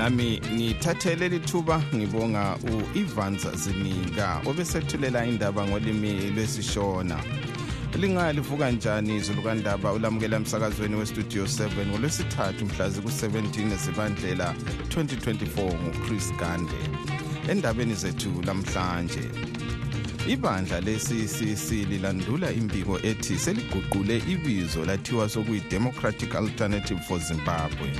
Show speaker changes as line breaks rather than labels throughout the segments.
lami ngithathele lithuba ngibonga u-ivanza zinika obesethulela indaba ngolimi lwesishona. Lingalivuka njani izulu kandaba ulamukela emsakazweni westudio 7 ngolwesithathu mhla ziku-17 zibandlela 2024 nguchris gande. Endabeni zethu lamhlanje ibandla le-ccc lilandula imbiko ethi seliguqule ibizo lathiwa sokuyi-democratic alternative for zimbabwe.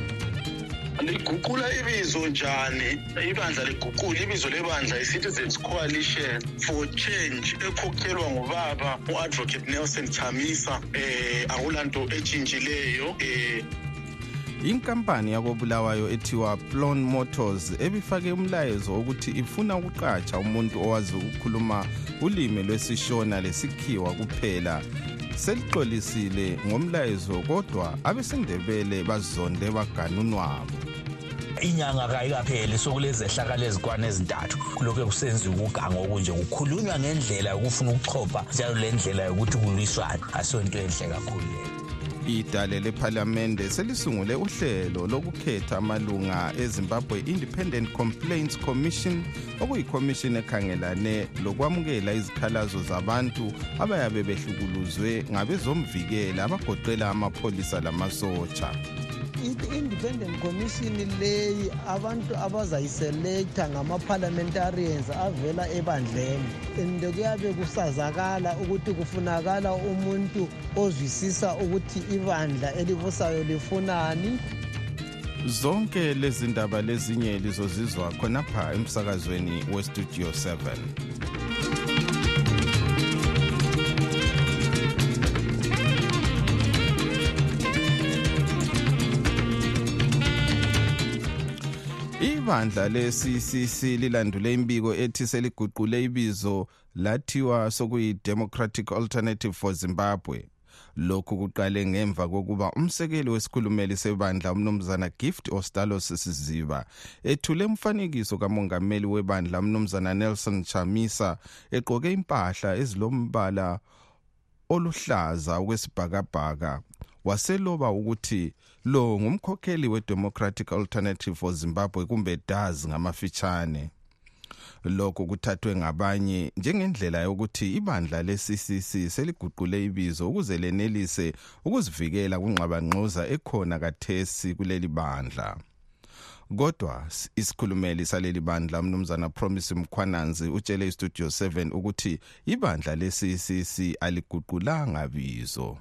Liguqula ibizo njani? Ibandla liguqula ibizo lebandla i-citizens coalition for change ekhokhelwa ngubaba u-advocate nelson chamisa eh akulanto etshintshileyo eh.
Inkampani yakobulawayo ethiwa plon motors ebifake umlayezo wokuthi ifuna ukuqatsha umuntu owazi ukukhuluma ulimi lwesishona lesikhiwa kuphela. Selixolisile ngomlayezo kodwa abesindebele bazonde baganunwabo
inyanga kayikapheli sokulezehlakalo ezikwana ezintathu. Kulokhu kusenziwa ukugango okunje kukhulunywa ngendlela yokufuna ukuchopha njalo le ndlela yokuthi kulwiswane. Asonto enhle kakhulu leyo
idale lephalamende selisungule uhlelo lokukhetha amalunga ezimbabwe independent complaints commission okuyikhomishini ekhangelane lokwamukela izikhalazo zabantu abayabe behlukuluzwe ngabezomvikela abagoqela amapholisa lamasotsha.
I-independent commission leyi abantu abazayiselekta ngama-parliamentarians avela ebandleni. And kuyabe kusazakala ukuthi kufunakala umuntu ozwisisa ukuthi ibandla elibusayo lifunani.
Zonke lezi ndaba lezinye lizozizwa khonapha emsakazweni westudio 7 ibandla le-ccc lilandule imbiko ethi seliguqule ibizo lathiwa sokuyi-democratic alternative for zimbabwe. Lokhu kuqale ngemva kokuba umsekeli wesikhulumeli sebandla umnumzana gift ostalos siziba ethule umfanekiso kamongameli webandla umnumzana nelson chamisa egqoke impahla ezilombala oluhlaza okwesibhakabhaka. Waseloba ukuthi lo ngumkhokheli we-democratic alternative for zimbabwe kumbe daz ngamafitshane. Lokhu kuthathwe ngabanye njengendlela yokuthi ibandla le-ccc seliguqule ibizo ukuze lenelise ukuzivikela kungxabangxoza ekhona kathesi kuleli bandla. Kodwa isikhulumeli saleli bandla mnumzana promise mkhwananzi utshele istudio 7 ukuthi ibandla le-ccc aliguqulanga bizo.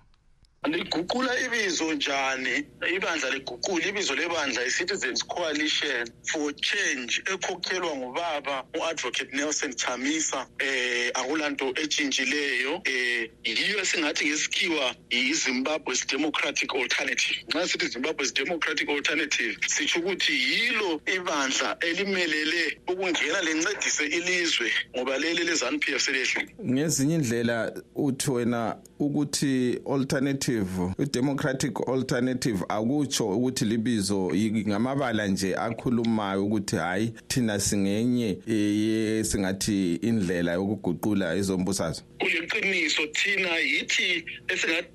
Liguqula ibizo njani? Ibandla liguqula ibizo lebandla i-citizens coalition for change ekhokhelwa ngubaba u-advocate nelson chamisa eh akulanto etshintshileyo eh yiyo esingathi ngesikhiwa yi-zimbabwe's democratic alternative. Nxa sithi zimbabwe's democratic alternative sitsho ukuthi yilo ibandla elimelele ukungena lencedise ilizwe ngoba leli le-zanup f selehlile
ngezinye indlela uthi wena ukuthi alternative i-democratic alternative akutsho ukuthi libizo ngamabala nje akhulumayo ukuthi hayi thina singenye singathi indlela yokuguqula izombusazwe.
Kuliqiniso thina yithi esingathi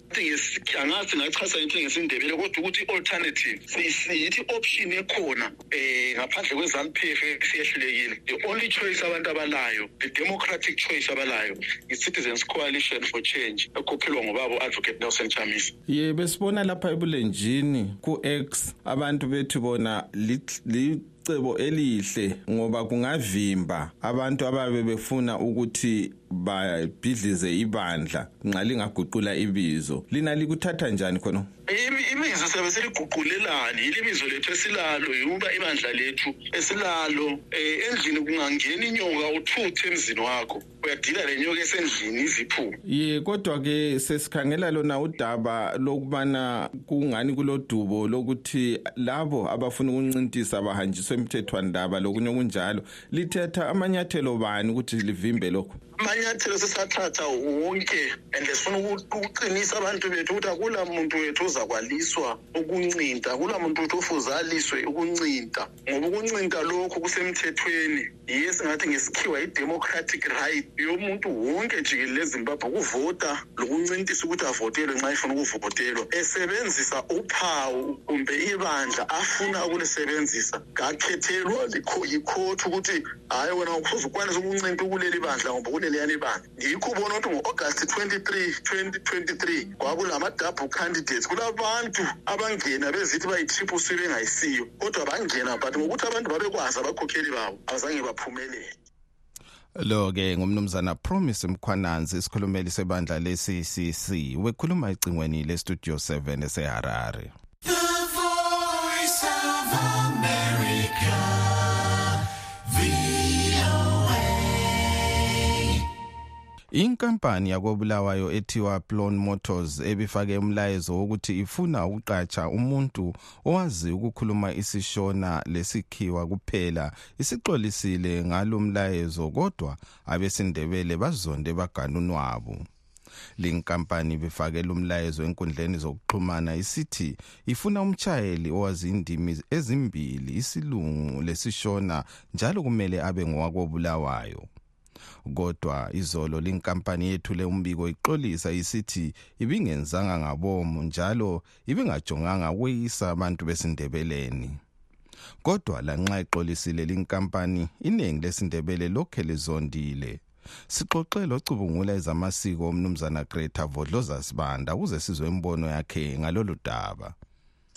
angazi singachasa into ngesindebele kodwa ukuthi i-alternative siyithi option ekhona um ngaphandle kwe-zanup f siyehlulekile. The only choice abantu abalayo the democratic choice abalayo i-citizens coalition for change ekhokhelwa ngobaba u-advocate nelson chamisa
ye besibona lapha ebulenjini ku-x abantu bethu bona licebo elihle ngoba kungavimba abantu ababe befuna ukuthi babhidlize ibandla nxa lingaguqula ibizo. Lina likuthatha njani khona?
Ibizo siyabe siliguqulelani. Yili bizo lethu esilalo yuba ibandla lethu esilalo um endlini kungangena inyoka uthuthe emzini wakho. Uyadila le nyoka esendlini iziphume.
Ye kodwa-ke sesikhangela lona udaba lokubana kungani kulodubo lokuthi labo abafuna ukuncintisa bahanjiswe emthethwandaba lokunye okunjalo. Lithetha amanyathelo bani ukuthi livimbe lokhu?
Amanyathelo sesathatha wonke and sifuna ukuqinisa abantu bethu ukuthi akula muntu wethu ozakwaliswa ukuncinta akula muntu wethu ofuze aliswe ukuncinta ngoba ukuncinta lokhu kusemthethweni yiye singathi ngesikhiwa i-democratic right yomuntu wonke jikelele ezimbabwe ukuvota lokuncintisa ukuthi avotelwe nxa efuna ukuvotelwa. Esebenzisa uphawu kumbe ibandla afuna ukulisebenzisa kakhethelwa yikhothu ukuthi hhayi wena uphuza ukwanisa ukuncinta kuleli bandla ngoba kuleliyani bandla yikho ubona ukuthi ngo-agasti 23 2023 kwakulama-double candidates. Kulabantu abangena bezithi bayi-triple c bengayisiyo kodwa bangena but ngokuthi abantu babekwazi abakhokheli babo abazange baphumelele.
Lo ke ngumnumzana promise mkhwananzi isikhulumeli sebandla le-ccc wekhuluma ecingweni le-studio 7 eseharare.
The voice of America.
Inkampani yakobulawayo ethiwa Plon Motors ebifake umlayezo wokuthi ifuna ukuqatsha umuntu owazi ukukhuluma isishona lesikhiwa kuphela isixolisile ngalomlayezo kodwa abesindebele bazonde baganunwabo linkampani befake lumlayezo enkundleni zokuxhumana isithi ifuna umchayeli owazi indimi ezimbili isilungu lesishona njalo kumele abe ngowakobulawayo. Kodwa izolo linkampani yethule umbiko ixolisa isithi ibingenzanga ngabomu njalo ibingajonganga kweyisa abantu besindebeleni. Kodwa lanxa ixolisile linkampani iningi lesindebele lokhe lizondile. Sixoxe locubungula ezamasiko umnumzana Greta Vodloza Sibanda ukuze sizwe imbono yakhe ngalolu daba.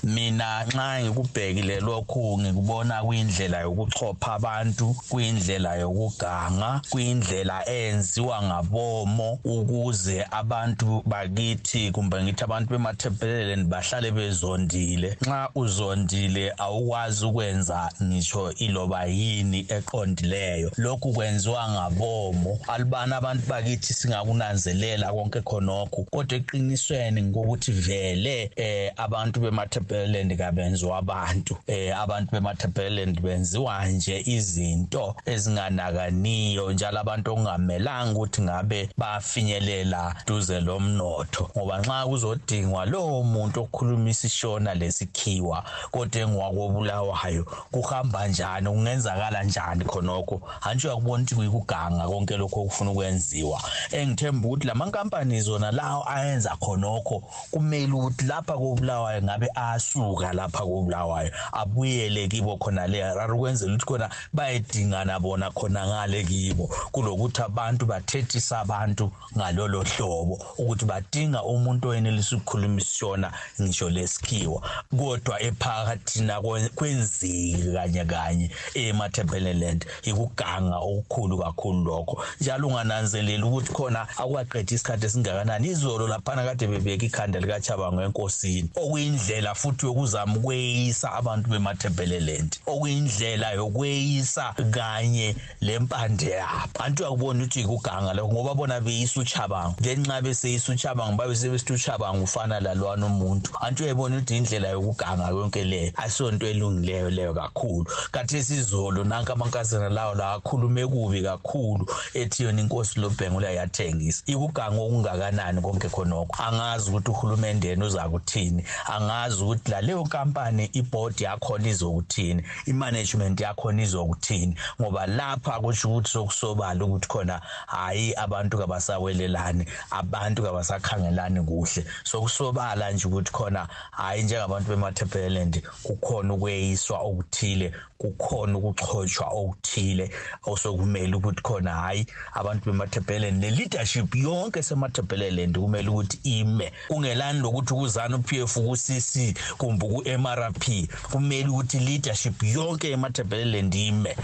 Mina nxa ngikubhekile lokhu ngikubona kuyindlela yokuchopha abantu kuyindlela yokuganga kuyindlela eyenziwa ngabomo ukuze abantu bakithi kumbe ngithi abantu bemathempeleleni bahlale bezondile. Nxa uzondile awukwazi ukwenza ngisho iloba yini eqondileyo. Lokhu kwenziwa ngabomo. Alibana abantu bakithi singakunanzelela konke khonokho. Kodwa eqinisweni ngokuthi vele eh abantu bemathempeleleni bemathebheland kabenziwa abantu. Eh abantu bemathebheland benziwa nje izinto ezinganakaniyo njalo abantu okungamelanga ukuthi ngabe bafinyelela duze lomnotho. Ngoba nxa kuzodingwa lowo muntu okhuluma isishona lesikhiwa kodwa engwakobulawayo kuhamba njani kungenzakala njani khonokho? Hantshi uyakubona ukuthi kuyikuganga konke lokho okufuna ukwenziwa. Engithemba ukuthi lamankampani zona lawo ayenza khonokho kumele ukuthi lapha kobulawayo ngabe asuka lapha kobulawayo abuyele kibo khona le rari ukwenzela ukuthi khona bayedingana bona khona ngale kibo. Kulokuthi abantu bathethisa abantu ngalolo hlobo ukuthi badinga umuntu oyenelisa ukukhuluma isishona ngisho lesikhiwa kodwa ephakathina kwenziki kanye kanye emathempeleland ikuganga okukhulu kakhulu lokho. Njalo ungananzeleli ukuthi khona akwaqeda isikhathi esingakanani. Izolo laphana kade bebeka ikhanda likachabango enkosini. Okuyindlela futhi yokuzama ukweyisa abantu bemathempeleland okuyindlela yokweyisa kanye lempande yabo. Antu yakubona ukuthi ikuganga lokho ngoba bona beyisa uchabango then nxa beseyisa uchabango babe sebesithi uchabango ufana lalwana umuntu. Antu uyayibona ukuthi indlela yokuganga yonke leyo asiyonto elungileyo leyo kakhulu. Kathi esizolo nanka amankazana lawo la akhulume kubi kakhulu ethi yona inkosi lobhengula yathengisa. Ikuganga okungakanani konke khonokho? Angazi ukuthi uhulumende yena uzakuthini angazi ukuthi laleyo kampani ibhodi yakhona izokuthini imanagement yakhona izokuthini ngoba lapha kusho ukuthi sokusobala ukuthi khona hayi abantu kabasawelelani abantu kabasakhangelani kuhle. Sokusobala nje ukuthi khona hayi njengabantu bemathepheland kukhona ukweyiswa okuthile kukhona ukuxhotshwa okuthile osokumele ukuthi khona hayi abantu bemathepheland ne-leadership yonke semathepheland kumele ukuthi ime. Kungelani lokuthi kuzana u-pf ku-cc kumbe ku-mrp kumele ukuthi leadership yonke emathepheland ime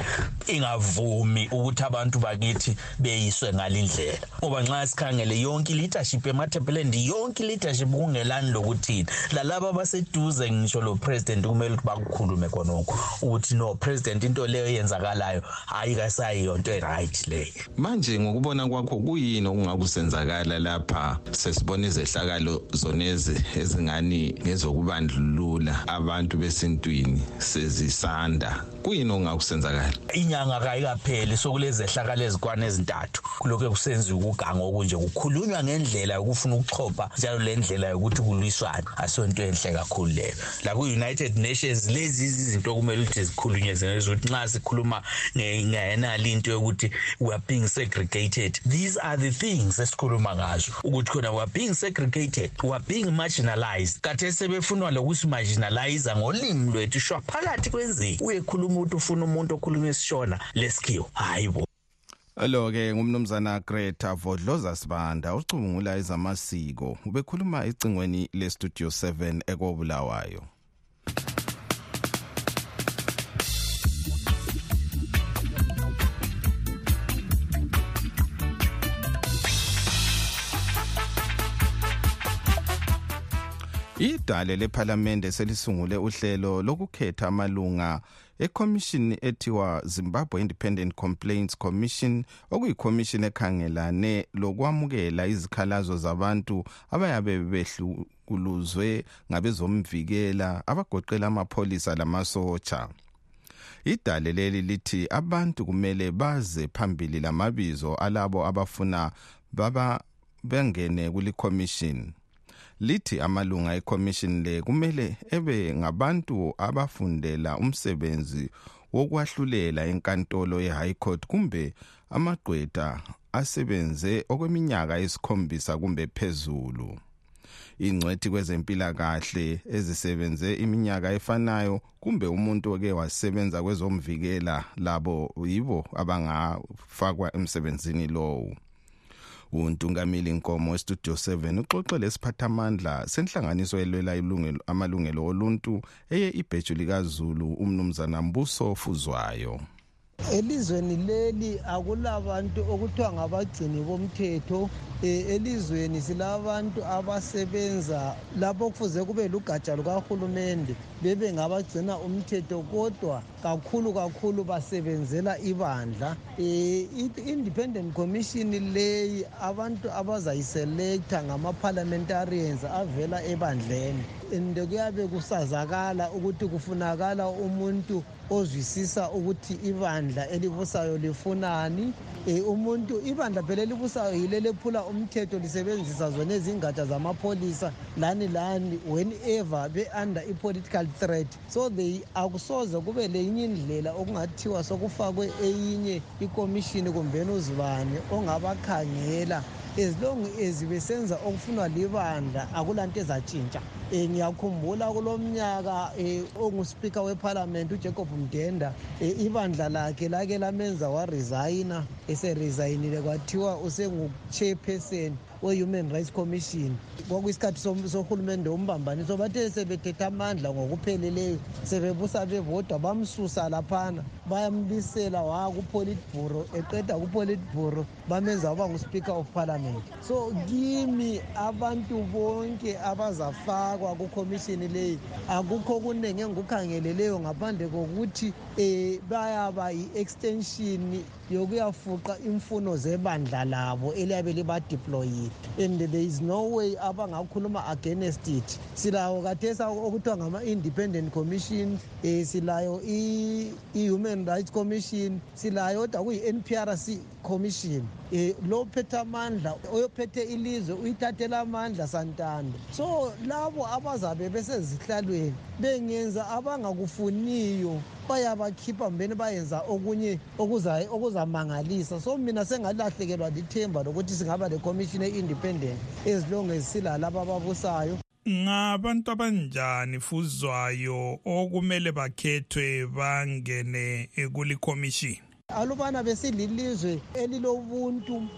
ingavumi ukuthi abantu bakithi beyiswe ngalindlela. Ngoba nxa sikhangele yonke leadership emathepheland yonke leadership kungelani lokuthini? Lalaba abaseduze ngisho lo president kumele ukuthi bakukhulume khonokho ukuthi no president into leyo eyenzakalayo hayi kasayiyo nto e-right leyo.
Manje ngokubona kwakho kuyini okungakusenzakala lapha sesibona izehlakalo zonezi ezingani ngezokubandlulula abantu besintwini sezisanda. Kuyini okungakusenzakala
inyanga kayikapheli sokulezehlakalo ezikwana ezintathu. Kulokhu kusenziwa ukugango okunje kukhulunywa ngendlela yokufuna ukuchopha njalo le ndlela yokuthi kulwiswane. Asonto enhle kakhulu leyo. Laku-united nations lezi izinto okumele ukuthi zikhulunywe zeneza ukuthi nxa sikhuluma ngenali into yokuthi we are being segregated. These are the things esikhuluma ngazo. Ukuthi khona we are being segregated we are being marginalized. Kade sebefunwa lokusimarginaliza ngolimi lwethu shwa phakathi kwenzeki uyekhuluma ukuthi ufuna umuntu okhuluma isishona lesikhiwo hayi bo.
Lo-ke ngumnumzana greta vodloza sibanda ucubungula ezamasiko. Ubekhuluma ecingweni lestudio 7 ekobulawayo idale lephalamende selisungule uhlelo lokukhetha amalunga ekhomishini ethiwa zimbabwe independent complaints commission okuyikhomishini ekhangelane lokwamukela izikhalazo zabantu abayabe behlukuluzwe ngabezomvikela abagoqela amapholisa lamasotsha. Idale leli lithi abantu kumele baze phambili lamabizo alabo abafuna baba bengene kulikhomishini. Lithi amalunga ekhomishini le kumele ebe ngabantu abafundela umsebenzi wokwahlulela enkantolo ye-high court kumbe amagqwetha asebenze okweminyaka esikhombisa kumbe phezulu. Ingcwethi kwezempilakahle ezisebenze iminyaka efanayo kumbe umuntu oke wasebenza kwezomvikela labo yibo abangafakwa emsebenzini lowo untungameli inkomo westudio 7 uxoxe lesiphathamandla senhlanganiso elwela amalungelo oluntu eye ibheju likazulu umnumzana mbuso fuzwayo.
Elizweni leli akulabantu okuthiwa ngabagcini bomthetho. Eh, elizweni silabantu abasebenza lapho kufuze kube lugatsha lukahulumende bebe ngabagcina umthetho kodwa kakhulu kakhulu basebenzela ibandla. Eh, i-independent commission leyi abantu abazayiselekta ngama-parliamentarians avela ebandleni. And kuyabe kusazakala ukuthi kufunakala umuntu ozwisisa ukuthi ibandla elibusayo lifunani. Um umuntu ibandla phela elibusayo yile lephula umthetho lisebenzisa zona ezingatsha zamapholisa lani lani whenever be-under i-political threat. So they akusoze kube lenye indlela okungathiwa sokufakwe eyinye ikomishini kumbeni uzibane ongabakhangela. As long as besenza okufunwa libandla akulanto ezatshintsha. Um ngiyakhumbula kulo mnyaka um onguspika wephalamenti ujacob mdenda um ibandla lakhe lake lamenza waresayina eserezayinile kwathiwa usengu-chairperson. We-human rights commission kwakuyisikhathi sohulumende wombambaniso bathe sebethethe amandla ngokupheleleyo sebebusa bebodwa bamsusa laphana bayambisela waya kupolitburo eqeda kupolitburo bamenza waba nguspika of parliament. So kimi abantu bonke abazafakwa kukhomishini leyi akukho kuningi engikukhangeleleyo ngaphandle kokuthi um bayaba yi-extension yokuyafuqa imfuno zebandla labo eliyabe libadeployile. And there is no way abangakhuluma against it. Silayo kathesa okuthiwa ngama-independent commission um silayo i-human rights commission silayo kodwa kuyi-nprc commission. Um lo phethe amandla oyophethe ilizwe uyithathela amandla santando. So labo abazabe besezihlalweni bengenza abangakufuniyo bayabakhipha mbeni bayenza okunye okuzamangalisa. So mina sengalahlekelwa lithemba lokuthi singaba lekhomishini e-independent as long as silalabo ababusayo
ngabantu abanjani fuzwayo okumele bakhethwe bangene kulikhomishini
alubana besililizwe elilobuntu um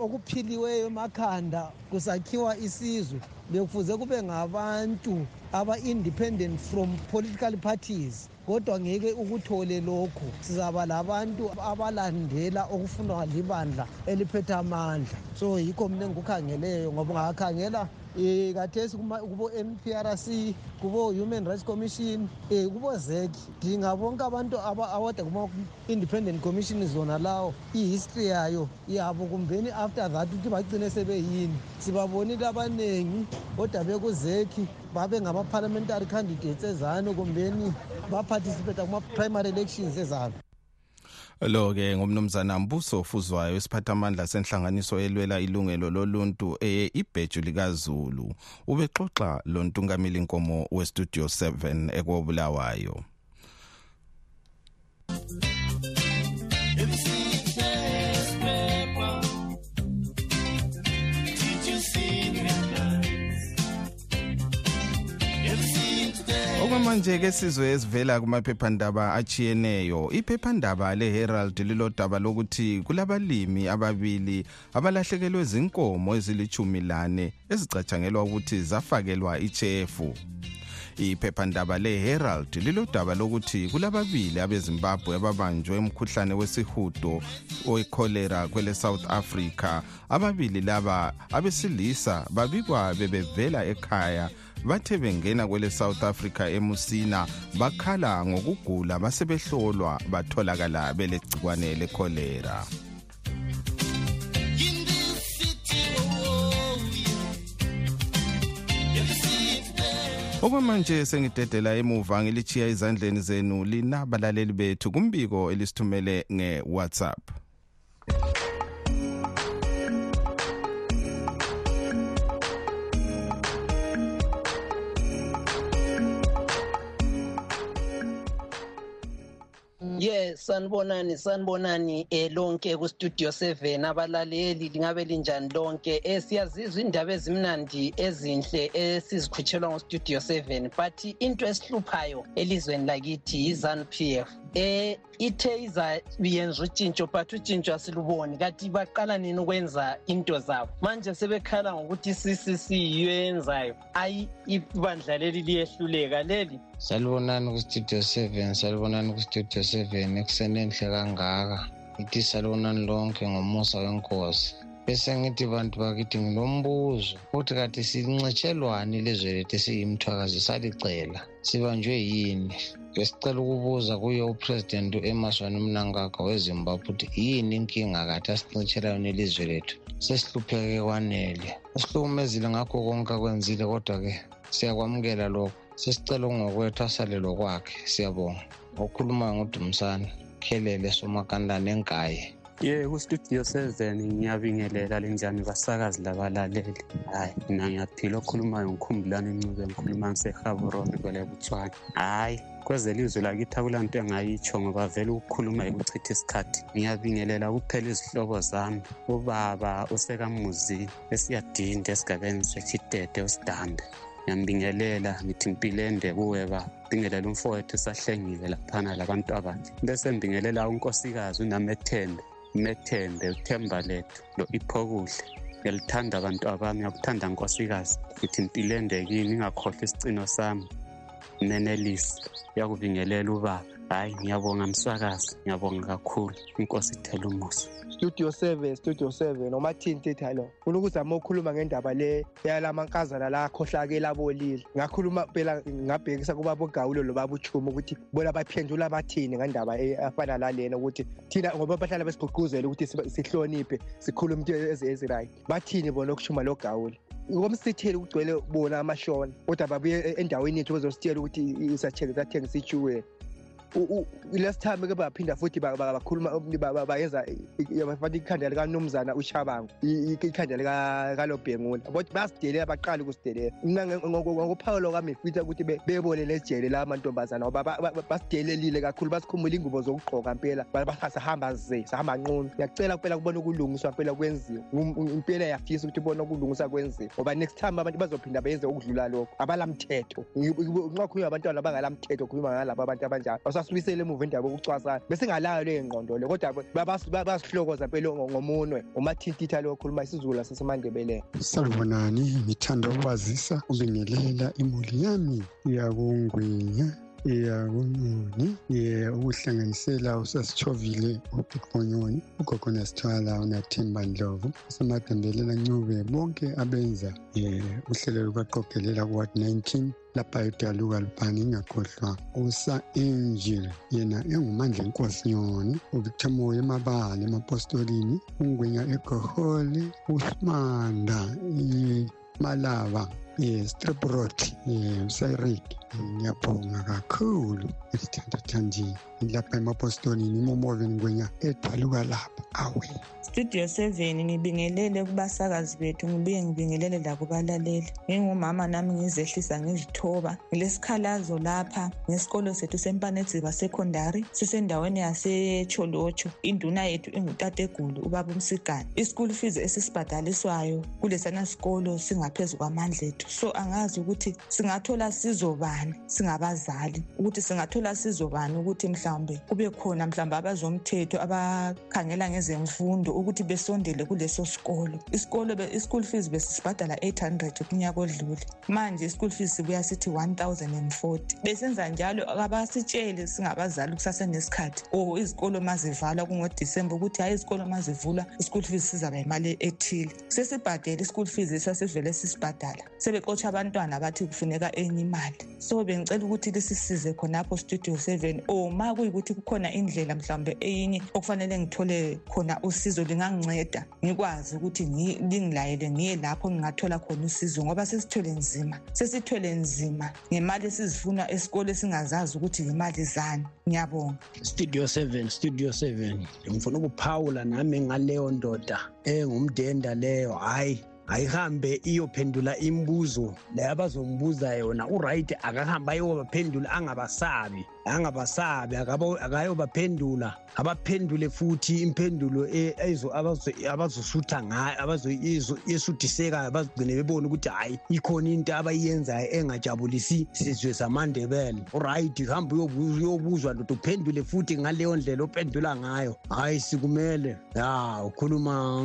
okuphiliweyo emakhanda kusakhiwa isizwe. Bekufuze kube ngabantu aba-independent from political parties. Kodwa ngeke ukuthole lokho sizaba labantu abalandela okufunwa libandla eliphethe amandla. So yikho mina engikukhangeleyo ngoba ungakhangela um kathesi kubo-nprc kubo-human rights commission um kubo-zek dinga bonke abantu awada kuma-independent commission zona lawo. Ihistory yayo yabo kumbeni after that ukuthi bagcine sebeyini. Sibabonile abaningi kodwa bekuzeki babe ngama-parliamentary candidates ezanu kumbeni baparticipate kuma-primary elections ezayo
lo ke ngomnumzana Mbuso Fuzwayo isiphathamandla senhlanganiso elwela ilungelo loluntu eye ibheju likaZulu. Ubexoxa lo ntungameli inkomo we studio 7 ekobulawayo okwamanje ke sizwe esivela kumaphephandaba achiyeneyo iphephandaba leherald lilodaba lokuthi kulabalimi ababili abalahlekelwe zinkomo ezilithumi lane ezicatshangelwa ukuthi zafakelwa ichefu iphephandaba leherald lilodaba lokuthi kulababili abezimbabwe ababanjwe umkhuhlane wesihudo wekholera kwele south africa. Ababili laba abesilisa babikwa bebevela ekhaya bathe bengena kwele South Africa emusina bakhala ngokugula basebehlolwa batholakala belegcikwane lecholera okwamanje sengidedela emuva ngilichiya izandleni zenu linabalaleli bethu kumbiko elisithumele nge-whatsapp.
Ye sanibonani sanibonani eh lonke ku studio 7 abalaleli lingabe linjani lonke? Eh siyazizwa indaba ezimnandi ezinhle esizikhutshelwa ngo studio 7 but into esihluphayo elizweni lakithi yi-ZANU PF eh ithe izayenza utshintsho but utshintsho asiluboni. Kanti baqala nini ukwenza into zabo? Manje sebekhala ngokuthi ccc yiyo eyenzayo. Ayi ibandla leli liyehluleka leli.
Salibonani kustudio seven salibonani kustudio seven ekuseni enhle kangaka? Ngithi salibonani lonke ngomusa wenkosi bese ngithi bantu bakithi ngilombuzo ukuthi kati sincetshelwani ilizwe lethu esiyimthwakazi salicela sibanjwe yini? Besicela ukubuza kuye upresident u-emerson mnangagwa wezimbabwe ukuthi yini inkinga kathi asincitshela yona ilizwe lethu? Sesihlupheke kwanele. Esihlukumezile ngakho konke akwenzile kodwa-ke siyakwamukela lokho. Sesicela ungokwethu asalelo kwakhe. Siyabonga. Okhulumayo ngudumisane khelele somakandane enkaye
ye kustudio seven ngiyabingelela linjani basakazi labalaleli. Hayi mina ngiyaphila okhulumayo ngikhumbulani ncube ngikhuluma ngisehaburoni kwele buthwane hhayi kwezelizwe lakithi akulanto engayitsho ngoba vele ukukhuluma yikuchitha isikhathi. Ngiyabingelela kuphela izihlobo zami. Ubaba usekamuzi esiyadinda esigabeni sechitete usidambe ngiyambingelela ngithi mpilo ende kuwe ba bingelela umfowethu esahlengile laphana labantu abakhe bese mbingelela unkosikazi unamethembe umethembe uthemba lethu lo iphokuhle ngiyalithanda abantu abami ngiyakuthanda nkosikazi. Ngithi mpilo ende kini ngingakhohlwa isicino sami. Nenelisi yakubingelela ubaba. Hhayi ngiyabonga mswakazi. Ngiyabonga kakhulu. Inkosi ithela umusa.
Studio seven studio seven. Omathini thetha lo funa ukuzama ukukhuluma ngendaba le yalamankazana la akhohlakela abolile? Ngakhuluma phela ngabhekisa kubaba ugawulo lobaba uchumo ukuthi bona baphendula bathini ngendaba afana lalena ukuthi thina ngoba bahlala besigqugquzela ukuthi sihloniphe sikhulume into ezi-right bathini bona okushuma lo gawulo komsitheli kugcwele bona amashona kodwa babuye endaweni yethu bezositshela ukuthi sathengisa ijuwela last time ke baphinda futhi bakhuluma bayenza bafata ikhanda likanumzana ushabango ikhanda likalobhengula but bayasidelela baqala ukusidelela ngokuphawulo kwami fitha ukuthi bebolele ejele la mantombazana ngoba basidelelile kakhulu basikhumbula ingubo zokugqoka mpela sahamba ze sahamba nqunu. Ngiyacela kuphela kubona ukulungiswa mpela kwenziwa impela yafisa ukuthi ubona ukulungiswa kwenziwa ngoba next time abantu bazophinda benze ukudlula lokho. Abalamthetho. Nxa khulunywa abantwana abangalamthetho khuluma ngalabo abantu abanjalo. Sasibuyisele emuva indaba yokucwasana bese ngalayo leyo ngqondo le kodwa basihlokoza mpela ngomunwe. Umathintitha lo khuluma isizulu sasemandebeleni
salubonani ngithanda ukwazisa ubingelela imuli yami iyakungwinya iyakunyoni ye ukuhlanganisela usasithovile ubhonyoni ugogo nasithwala unathimba ndlovu. Usemagqembelela ncube bonke abenza um uhlelo lukaqogelela kuward 19 lapha edaluka lubhani ingakhohlwa usa angel yena engumandla enkosi nyoni uvictor emabala emapostolini ungwenya egohole usmanda malaba strip road um usirik ngiyabonga kakhulu. Elithandathandini ngilapha emapostolini imomoveni kwenya edwaluka lapha. Awe.
Studio seven ngibingelele kubasakazi bethu. Ngibuye ngibingelele lakubalaleli ngingumama nami ngizehlisa ngizithoba. Ngilesikhalazo lapha ngesikolo sethu sempanedziba secondary. Sisendaweni yasecholotsho induna yethu ingutategulu ubaba umsigane ischool fees esisibhadaliswayo kulesana sikolo singaphezu kwamandla ethu so angazi ukuthi singathola sizo bani singabazali ukuthi singathola sizo bani ukuthi mhlawumbe kube khona mhlawumbe abazomthetho abakhangela ngezemfundo ukuthi besondele kuleso sikolo. Isikolo i-school fees besisibhadala 800 kunyaka odlule. Manje i-school fees sibuya sithi 1040 besenza njalo abasitshele singabazali kusasenesikhathi or izikolo mazivalwa kungodisemba ukuthi hayi izikolo mazivulwa i-school fees sizaba imali ethile. Sesibhadele i-school fees esasivele sisibhadala. Sebexotsha abantwana bathi kufuneka enye imali. So bengicela ukuthi lisisize khonapho studio seven. Or ma kuyikuthi kukhona indlela mhlawumbe eyinye okufanele ngithole khona usizo linganginceda ngikwazi ukuthi lingilayele ngiye lapho ngingathola khona usizo ngoba sesithwele nzima sesithwele nzima ngemali esizifuna esikole singazazi ukuthi yimali zani. Ngiyabonga.
Studio 7 studio 7 ngifuna ukuphawula nami ngaleyo ndoda engumdenda leyo hayi ayihambe iyophendula imibuzo leyo abazombuza yona uright akahambe ayobaphendula angabasabi. Angabasabi akayobaphendula abaphendule futhi impendulo abazosutha ngayo esuthisekayo bazigcine bebone ukuthi hhayi ikhona into abayenzayo engajabulisi sizwe samandebele uright hambe uyobuzwa ndoda uphendule futhi ngaleyo ndlela ophendula ngayo. Hhayi sikumele. Ya ukhuluma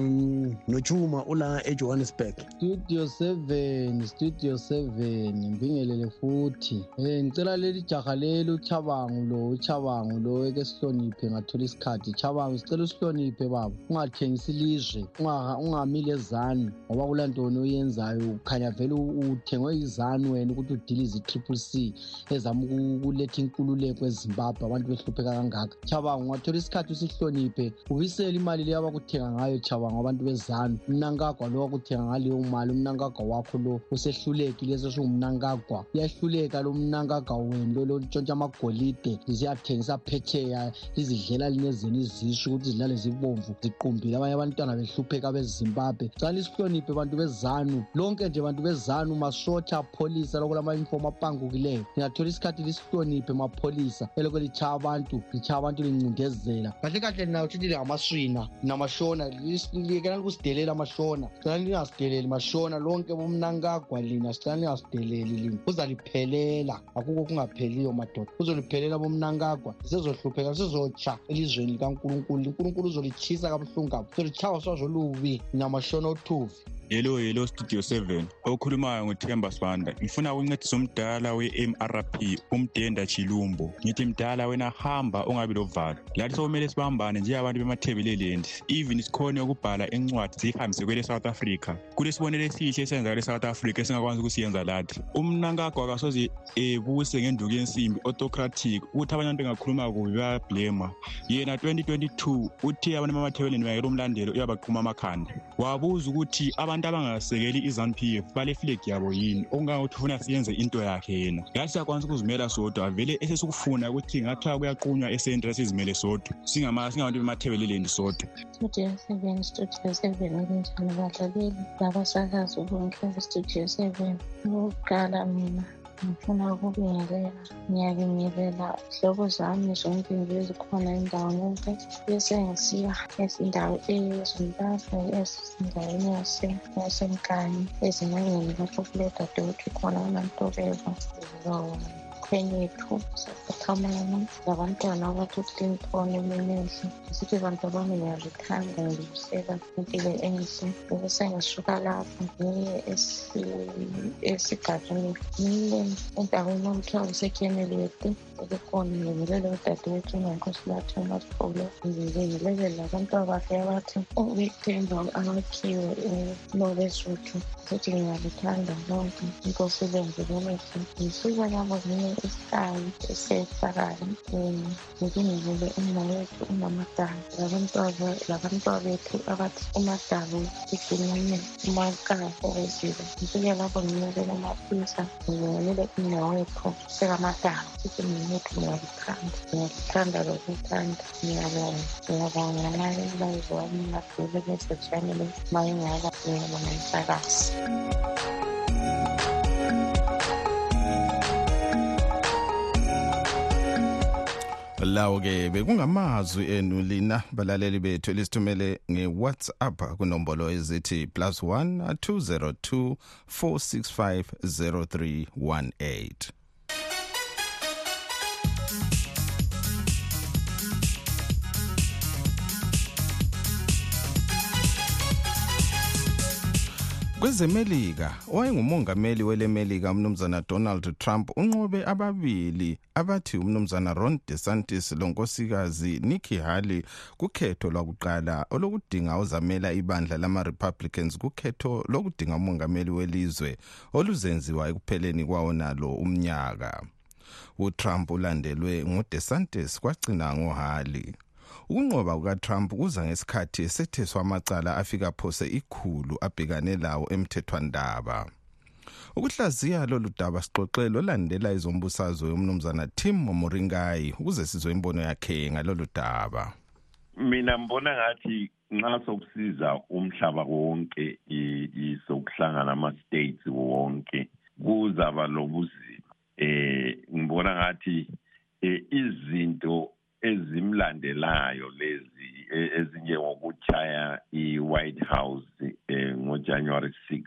nochuma ula ejohannesburg.
Studio 7 studio 7 ngibingelele futhi. Um ngicela leli jaha leli uchabangu lo uchabangu lo eke sihloniphe ngathola isikhathi chabangu sicela usihloniphe baba ungathengisi ilizwe ungamile ezanu ngoba kulantoni oyenzayo ukhanya vele uthengwe izanu wena ukuthi udilize i-triple c ezama ukuletha inkululeko ezimbabwe abantu behlupheka kangaka chabangu ungathola isikhathi usihloniphe ubisele imali leyo abakuthenga ngayo chabangu abantu bezanu umnankagwa lo wakuthenga ngaleyo mali umnankagwa wakho lo usehlulekile sesingumnankagwa uyahluleka lo mnankagwa wenu lo lontshontsha amagolide lisiyathengisa phetsheya lizidlela linezeni izisu ukuthi zidlale zibomvu ziqumbile abanye abantwana behlupheka bezimbabwe. Cala lisihloniphe bantu bezanu lonke nje bantu bezanu masotha pholisa loko lama-uniform apangukileyo lingathola isikhathi lisihloniphe mapholisa eloko litshaya abantu litshaya abantu lincindezela kahle kahle lina utshithi lingamaswina linamashona likela likusidelela amashona. Cala lingasideleli mashona lonke bomnankagwa lina sicala lingasideleli lina. Kuzaliphelela akukho kungapheliyo madoda sizophelela bomnankagwa sisezohlupheka sizotsha elizweni likankulunkulu. Unkulunkulu uzolitshisa kabuhlungu kabi uzolitshawa swazo lubi namashono othuvi.
Yelo yelo studio 7 okhulumayo nguthemba sibanda. Ngifuna ukuncedisa umdala we-mrp umdenda chilumbo ngithi mdala wena hamba ungabi lovalo lathi sokumele sibambane njengabantu bemathebeleland even sikhone ukubhala incwadi ziyihambise kwele south africa. Kulesibonelo esihle esenza kwele south africa esingakwanisa ukusiyenza lathi. Umnankagwa kasoze ebuse ngenduku yensimbi autocratic. Ukuthi abanye abantu bengakhuluma kubi bayablema yena 2022 uthe abantu bemathebeleland bangela umlandelo uyabaqhuma amakhanda. Wabuza ukuthi abantu abangasekeli i-zanup f baleflegi yabo yini? Okungangokuthi ufuna siyenze into yakhe yena. Ngathi siyakwanisa ukuzimela sodwa vele esesikufuna ukuthi ngathiwa kuyaqunywa esentra sizimele sodwa. Singabantu bemathebeleland sodwa.
Studio seven studio seven kunjani balaleli labasakazi bonke bestudio seven. Okokuqala mina ngifuna ukubingelela ngiyabingelela hlobo zami zombili ezikhona indawo yonke. Bese ngisiya ezindawo ezimbabwe ezindaweni yasemkani ezinyangeni lapho kuledadewethu khona unantobeko khwenyethu saphathamana labantwana abathu-clinton eminenhle ngisithi bantu bami ngiyazithanda ngibusela impilo enhle bese sengisuka lapho ngiye esigabeni ngiye endaweni कोणी गेलेलं त्यातून माणूसलाचं पावलं गेलं गेलं पण प्रवासी वाचून victimbong ang cure in Modest Rucho. Kasi tinalitanda noon ang presidente do México. Y su ganamos ni Sky se pararon en Medellín de un momento una matada. La ventura, la ventura de tu abat una tabo y finalmente marca obedecido. Y su ganamos ni de la matusa
y de
un momento se la mataron. Y mwitu mnajipanga, mnajipanga babipanda miyabonga miyabonganale bayibonye bathule bezotshanele mayingaba miyabonga ifakasi
lawo-ke bekungamazwi enu lina balaleli bethu elisithumele ngewhatsapp kunombolo ezithi plus 1 202 465 0318 kwezemelika owayengumongameli welemelika umnumzana donald trump unqobe ababili abathi umnumzana ron desantis lonkosikazi nikki haley kukhetho lwakuqala olokudinga ozamela ibandla lama-republicans kukhetho lokudinga umongameli welizwe oluzenziwa ekupheleni kwawo nalo umnyaka. Utrump ulandelwe ngudesantis kwagcina ngohaley ukunqoba kukatrump kuza ngesikhathi esetheswa amacala afika phose ikhulu abhekane lawo emthethwandaba. Ukuhlaziya lolu daba sixoxele olandela izombusazwe yomnumzana tim momoringayi ukuze sizwe imbono yakhe ngalolu daba.
Mina mbona ngathi nxa sokusiza umhlaba wonke sokuhlangana ama-states wonke kuzaba lobuzima. Eh ngibona ngathi izinto ezimlandelayo lezi ezinjengokuchaya i-white house eh, ngojanuary 6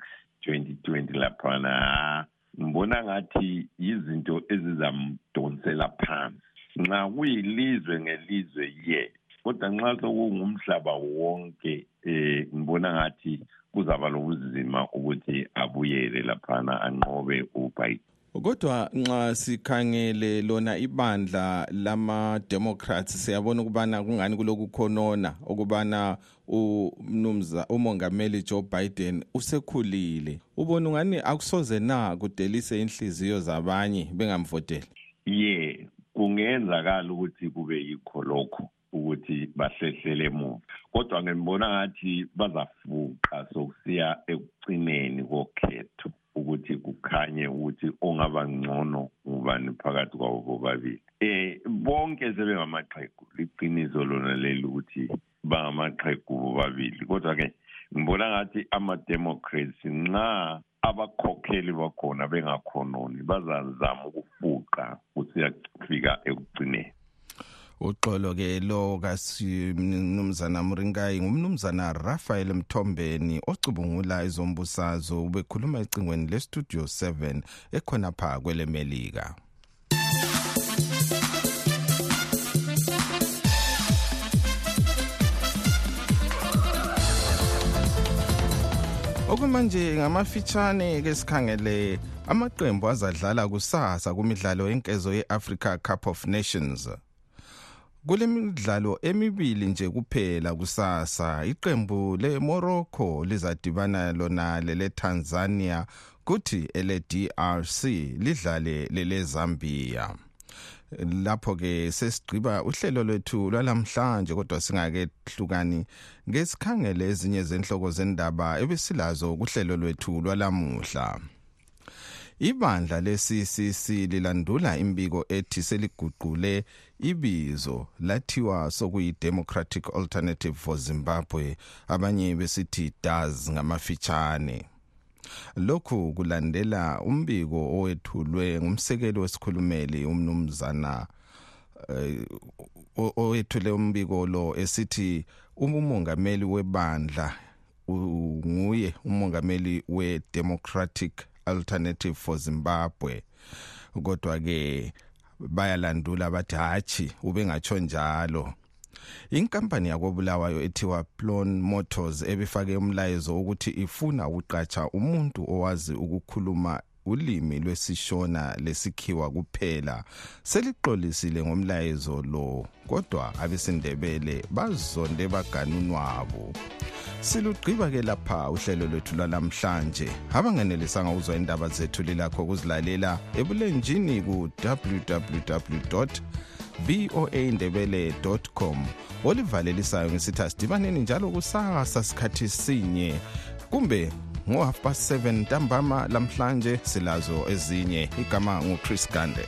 2020 laphana ngibona ngathi yizinto ezizamdonsela phansi. Nxa kuyilizwe ngelizwe ye kodwa nxa sokungumhlaba wonke eh ngibona ngathi kuzaba lobuzima ukuthi abuyele laphana anqobe ubiden.
Kodwa nxa sikhangele lona ibandla lama-democrats siyabona ukubana kungani kulokukhonona ukubana umnumza umongameli joe biden usekhulile. Ubona ungani akusoze na kudelise inhliziyo zabanye bengamvoteli
ye kungenzakala ukuthi kube yikho lokho ukuthi bahlehlele emuva. Kodwa ngibona ngathi bazafuqa sokusiya ekucineni kokhetho. Ukuthi kukhanye ukuthi ongaba ngcono ngubani phakathi kwabo bobabili. Eh bonke sebengamaxhegu liqiniso lona leli ukuthi bangamaqhegu bobabili. Kodwa ke ngibona ngathi ama-democrats nxa abakhokheli bakhona bengakhononi bazazama ukufuqa kusiyafika ekugcineni.
Uxolo ke lo kasimnumzana mringayi ngumnumzana rafael mthombeni ocubungula izombusazo ubekhuluma ecingweni lestudio 7 ekhona pha kwelemelika. Okumanje ngamafitshane ke sikhangele amaqembu azadlala kusasa kumidlalo yenkezo ye-africa cup of nations. Kulemidlalo emibili nje kuphela kusasa. Iqembu leMorocco lizadibana lona leleTanzania kuthi ele-DRC lidlale leleZambia lapho ke sesigqiba uhlelo lwethu lwalamhlanje kodwa singakehlukani ngesikhangele ezinye zenhloko zendaba ebesilazo kuhlelo lwethu lwalamuhla. Ibandla le-ccc lilandula imbiko ethi seliguqule ibizo lathiwa sokuyi-democratic alternative for zimbabwe. Abanye besithi das ngamafitshane. Lokhu kulandela umbiko owethulwe ngumsekeli wesikhulumeli umnumzana uh, owethule umbiko lo esithi umongameli webandla nguye umongameli we-democratic alternative for zimbabwe. Kodwa ke bayalandula bathi hatshi ubengatsho njalo. Inkampani yakobulawayo ethiwa plon motors ebifake umlayezo ukuthi ifuna ukuqatsha umuntu owazi ukukhuluma ulimi lwesishona lesikhiwa kuphela selixolisile ngomlayezo lo kodwa abesindebele bazonde baganunwabo silugqiba ke lapha uhlelo lwethu lwalamhlanje abangenelisanga uzwa indaba zethu lilakho ukuzilalela ebulenjini ku-www voaindebele.com olivalelisayo ngisithi asidibaneni njalo kusasa sikhathi sinye kumbe ngo half past 7 ntambama lamhlanje silazo ezinye. Igama nguchris gande.